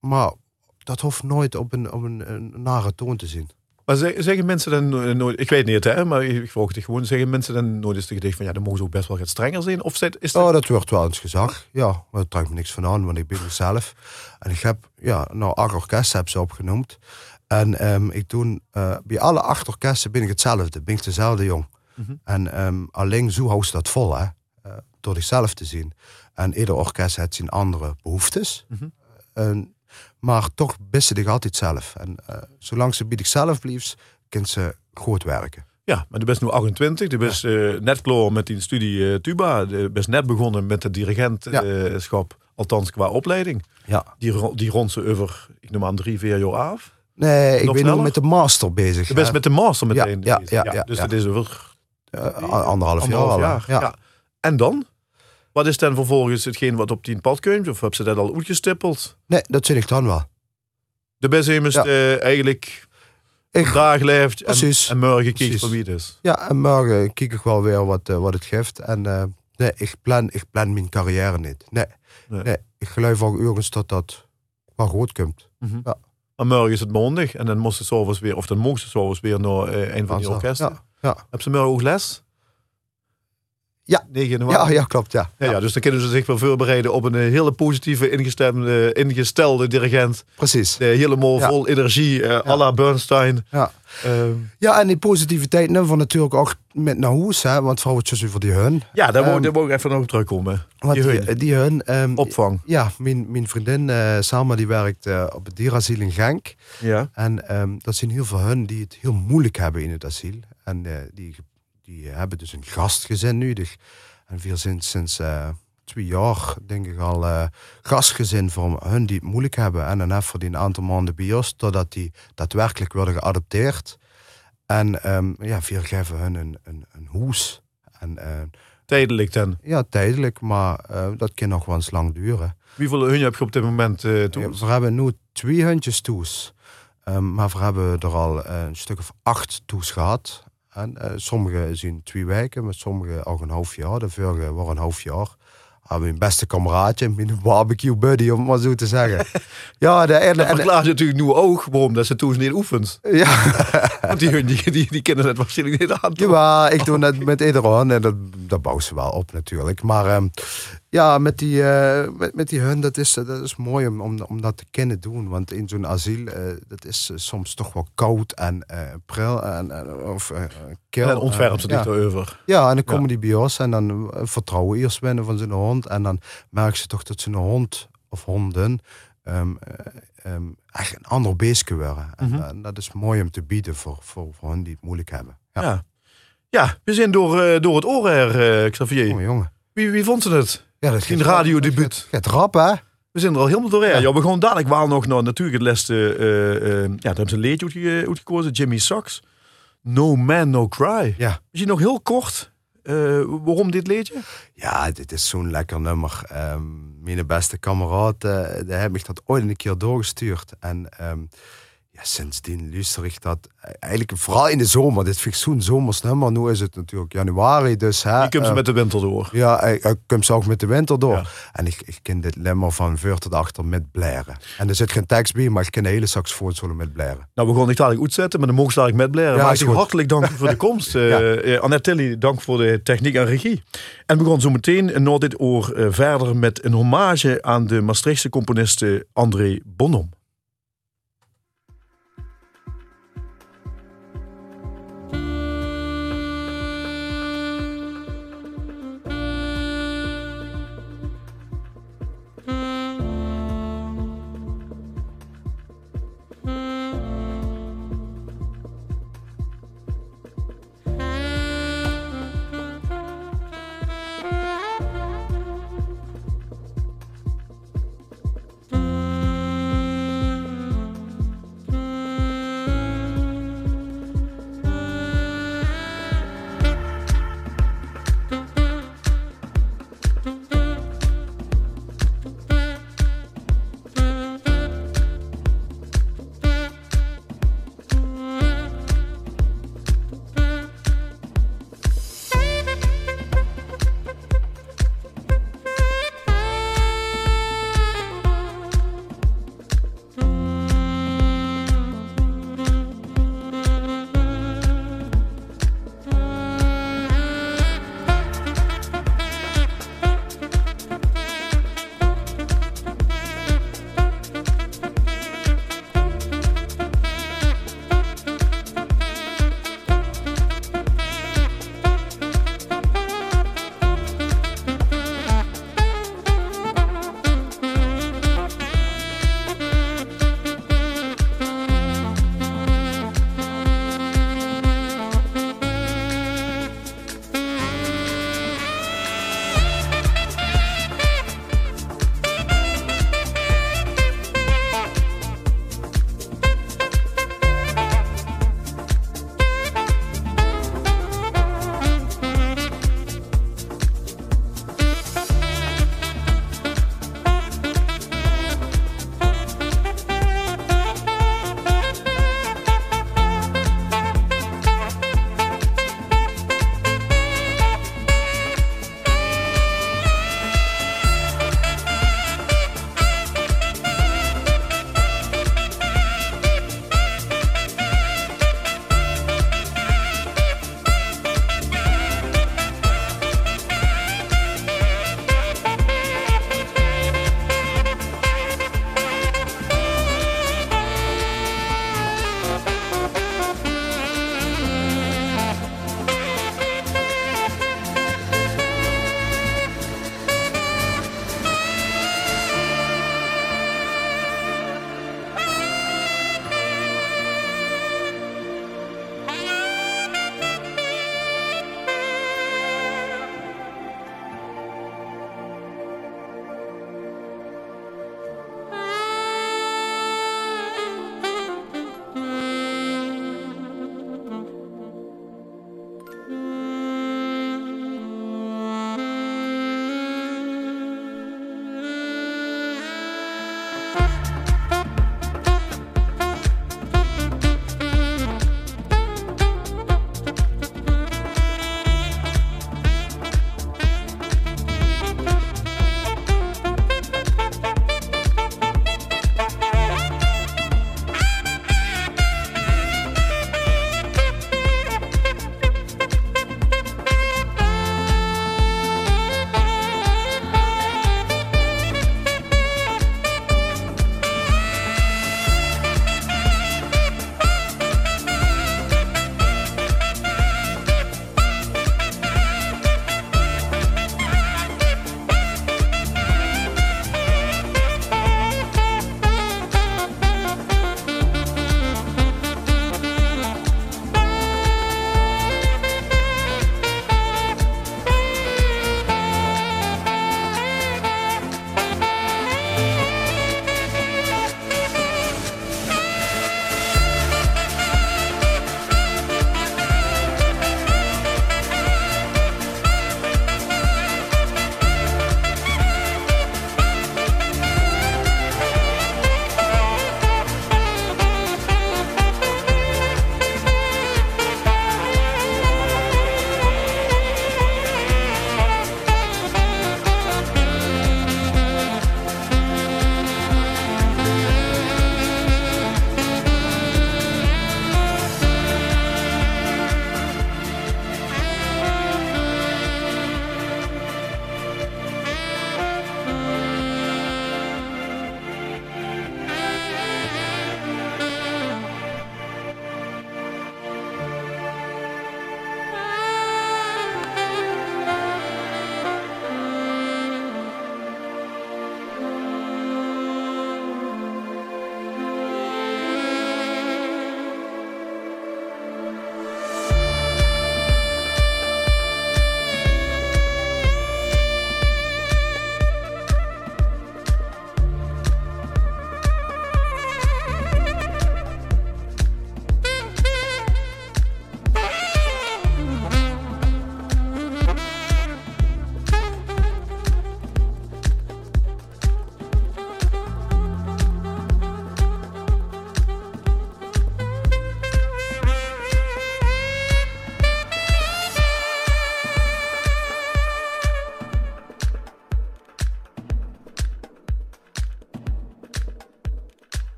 maar dat hoeft nooit op een, op een, een nare toon te zien. Maar zeg- zeggen mensen dan no- nooit, ik weet niet hè, maar ik vroeg het gewoon, zeggen mensen dan nooit eens dich van ja, dan mogen ze ook best wel wat strenger zijn? Of is dat... Oh, dat wordt wel eens gezegd. Ja, maar daar trekt me niks van aan, want ik ben mezelf. En ik heb, ja, nou, acht orkesten heb ze opgenoemd. En ehm, ik doe, eh, bij alle acht orkesten ben ik hetzelfde. Ben ik dezelfde jong. Mhm. En ehm, alleen zo houdt ze dat vol, hè. eh, door zichzelf te zien. En ieder orkest heeft zijn andere behoeftes. Mhm. En- maar toch best ik altijd zelf. En eh, zolang ze bij zichzelf blijft, kan ze goed werken. Ja, maar je bent nu 28, je bent eh, net klaar met die studie eh, tuba. Je bent net begonnen met het dirigentschap, althans qua opleiding. Ja. Die, die rond ze over, ik noem aan drie, vier jaar af. Nee, ik Nog ben nu sneller? met de master bezig. Je bent hè. met de master meteen. Ja, ja, ja, dus dat is over Eh, anderhalf, anderhalf jaar. jaar. Ja. Ja. En dan? Wat is dan vervolgens hetgeen wat op die pad komt? Of heb ze dat al uitgestippeld? Nee, dat zit ik dan wel. De beste is Ja. eh, eigenlijk Ik, vandaag leeft en, Precies. en morgen kijkt van wie het is. ja, en morgen kijk ik wel weer wat, eh, wat het geeft. En eh, nee, ik plan, ik plan mijn carrière niet. Nee, Nee. nee. ik geloof ook ergens dat dat wel goed komt. Maar morgen is het maandag en dan moest ze s'avonds weer, of dan mocht ze s'avonds weer naar een van die orkesten. Ja, ja. Heb ze morgen ook les? Ja. 9 Ja, januari. ja, klopt, ja. Ja, ja, dus dan kunnen ze zich wel voorbereiden op een eh, hele positieve, ingestemde, ingestelde dirigent. Precies. Helemaal Ja. vol energie, eh à la Bernstein. Ja. Ehm, ja, en die positiviteit nemen we natuurlijk ook met naar huis, hè, want vrouwtjes over die hun. ja, daar wou Ehm, ik even nog op terugkomen. Die die, hun. die hun ehm, Opvang. Ja, mijn, mijn vriendin eh Salma die werkt op het dierasiel in Genk. Ja. En dat zijn heel veel hun die het heel moeilijk hebben in het asiel. En die, die hebben dus een gastgezin nu. En we zijn sinds eh, twee jaar, denk ik al, eh, gastgezin voor hun die het moeilijk hebben. En dan even die een aantal maanden bij ons, totdat die daadwerkelijk worden geadopteerd. En ehm, ja, we geven hun een, een, een hoes. En eh, Tijdelijk dan. ja, tijdelijk, maar eh, dat kan nog wel eens lang duren. Wie veel hun heb je op dit moment eh toe? Ja, we hebben nu twee hundjes toes. Ehm, maar we hebben er al eh, een stuk of acht toes gehad. En eh, sommige zijn twee weken, maar sommige ook een half jaar. De vorige waren een half jaar. Hebben mijn beste kameraadje, mijn barbecue buddy, om het maar zo te zeggen. ja, de, en, Dat en, verklaart natuurlijk nu ook waarom dat ze toen niet oefent. ja, Want die, die, die, die kennen het waarschijnlijk niet aan. toch? ja, ik doe het met iedereen en dat, dat bouwt ze wel op natuurlijk. Maar ehm, ja, met die, eh, met, met die hun, dat is, dat is mooi om, om, om dat te kunnen doen. Want in zo'n asiel, eh, dat is eh, soms toch wel koud en eh pril en, en- of eh, kil. En dan ontfermt ze Eh, zich ja. Ja, en dan komen die bij ons en dan eh, vertrouwen eerst winnen van zijn hond. En dan merken ze toch dat zijn hond of honden ehm, eh, ehm, echt een ander beestje worden. En, Mhm. eh, dat is mooi om te bieden voor, voor, voor hen die het moeilijk hebben. Ja, Ja. Ja, we zijn door, eh, door het oor her, eh, Xavier. jongen, jongen. Wie, wie vond ze het? Ja, dat Geen gaat- radiodebuut. Het rap, hè? We zijn er al helemaal doorheen. Ja. we gaan dadelijk wel nog naar natuurlijk het laatste. eh, eh, ja, daar hebben ze een uitge- uitgekozen. Jimmy Sachs. No Man, No Cry. Ja. Misschien nog heel kort. eh, waarom dit liedje? Ja, dit is zo'n lekker nummer. Ehm, mijn beste kameraad, eh die heeft me dat ooit een keer doorgestuurd. En ehm, ja, sindsdien luister ik dat eh, eigenlijk vooral in de zomer. Dit vind ik zo'n zomers nummer. Nu is het natuurlijk januari, dus... Hè, Je kunt ze eh, met de winter door. Ja, ik, ik kom ze ook met de winter door. Ja. En ik, ik ken dit lemmer van voor tot achter met blaren. En er zit geen tekst bij, maar ik ken de hele saxofoon solo met blaren. Nou, we gaan niet dadelijk uitzetten, maar dan mogen ze dadelijk met blaren. Ja, maar ik hartelijk dank voor de komst. Eh Ja. Annette Tilly, dank voor de techniek en regie. En we gaan zo meteen na dit oor verder met een hommage aan de Maastrichtse componiste André Bonhom.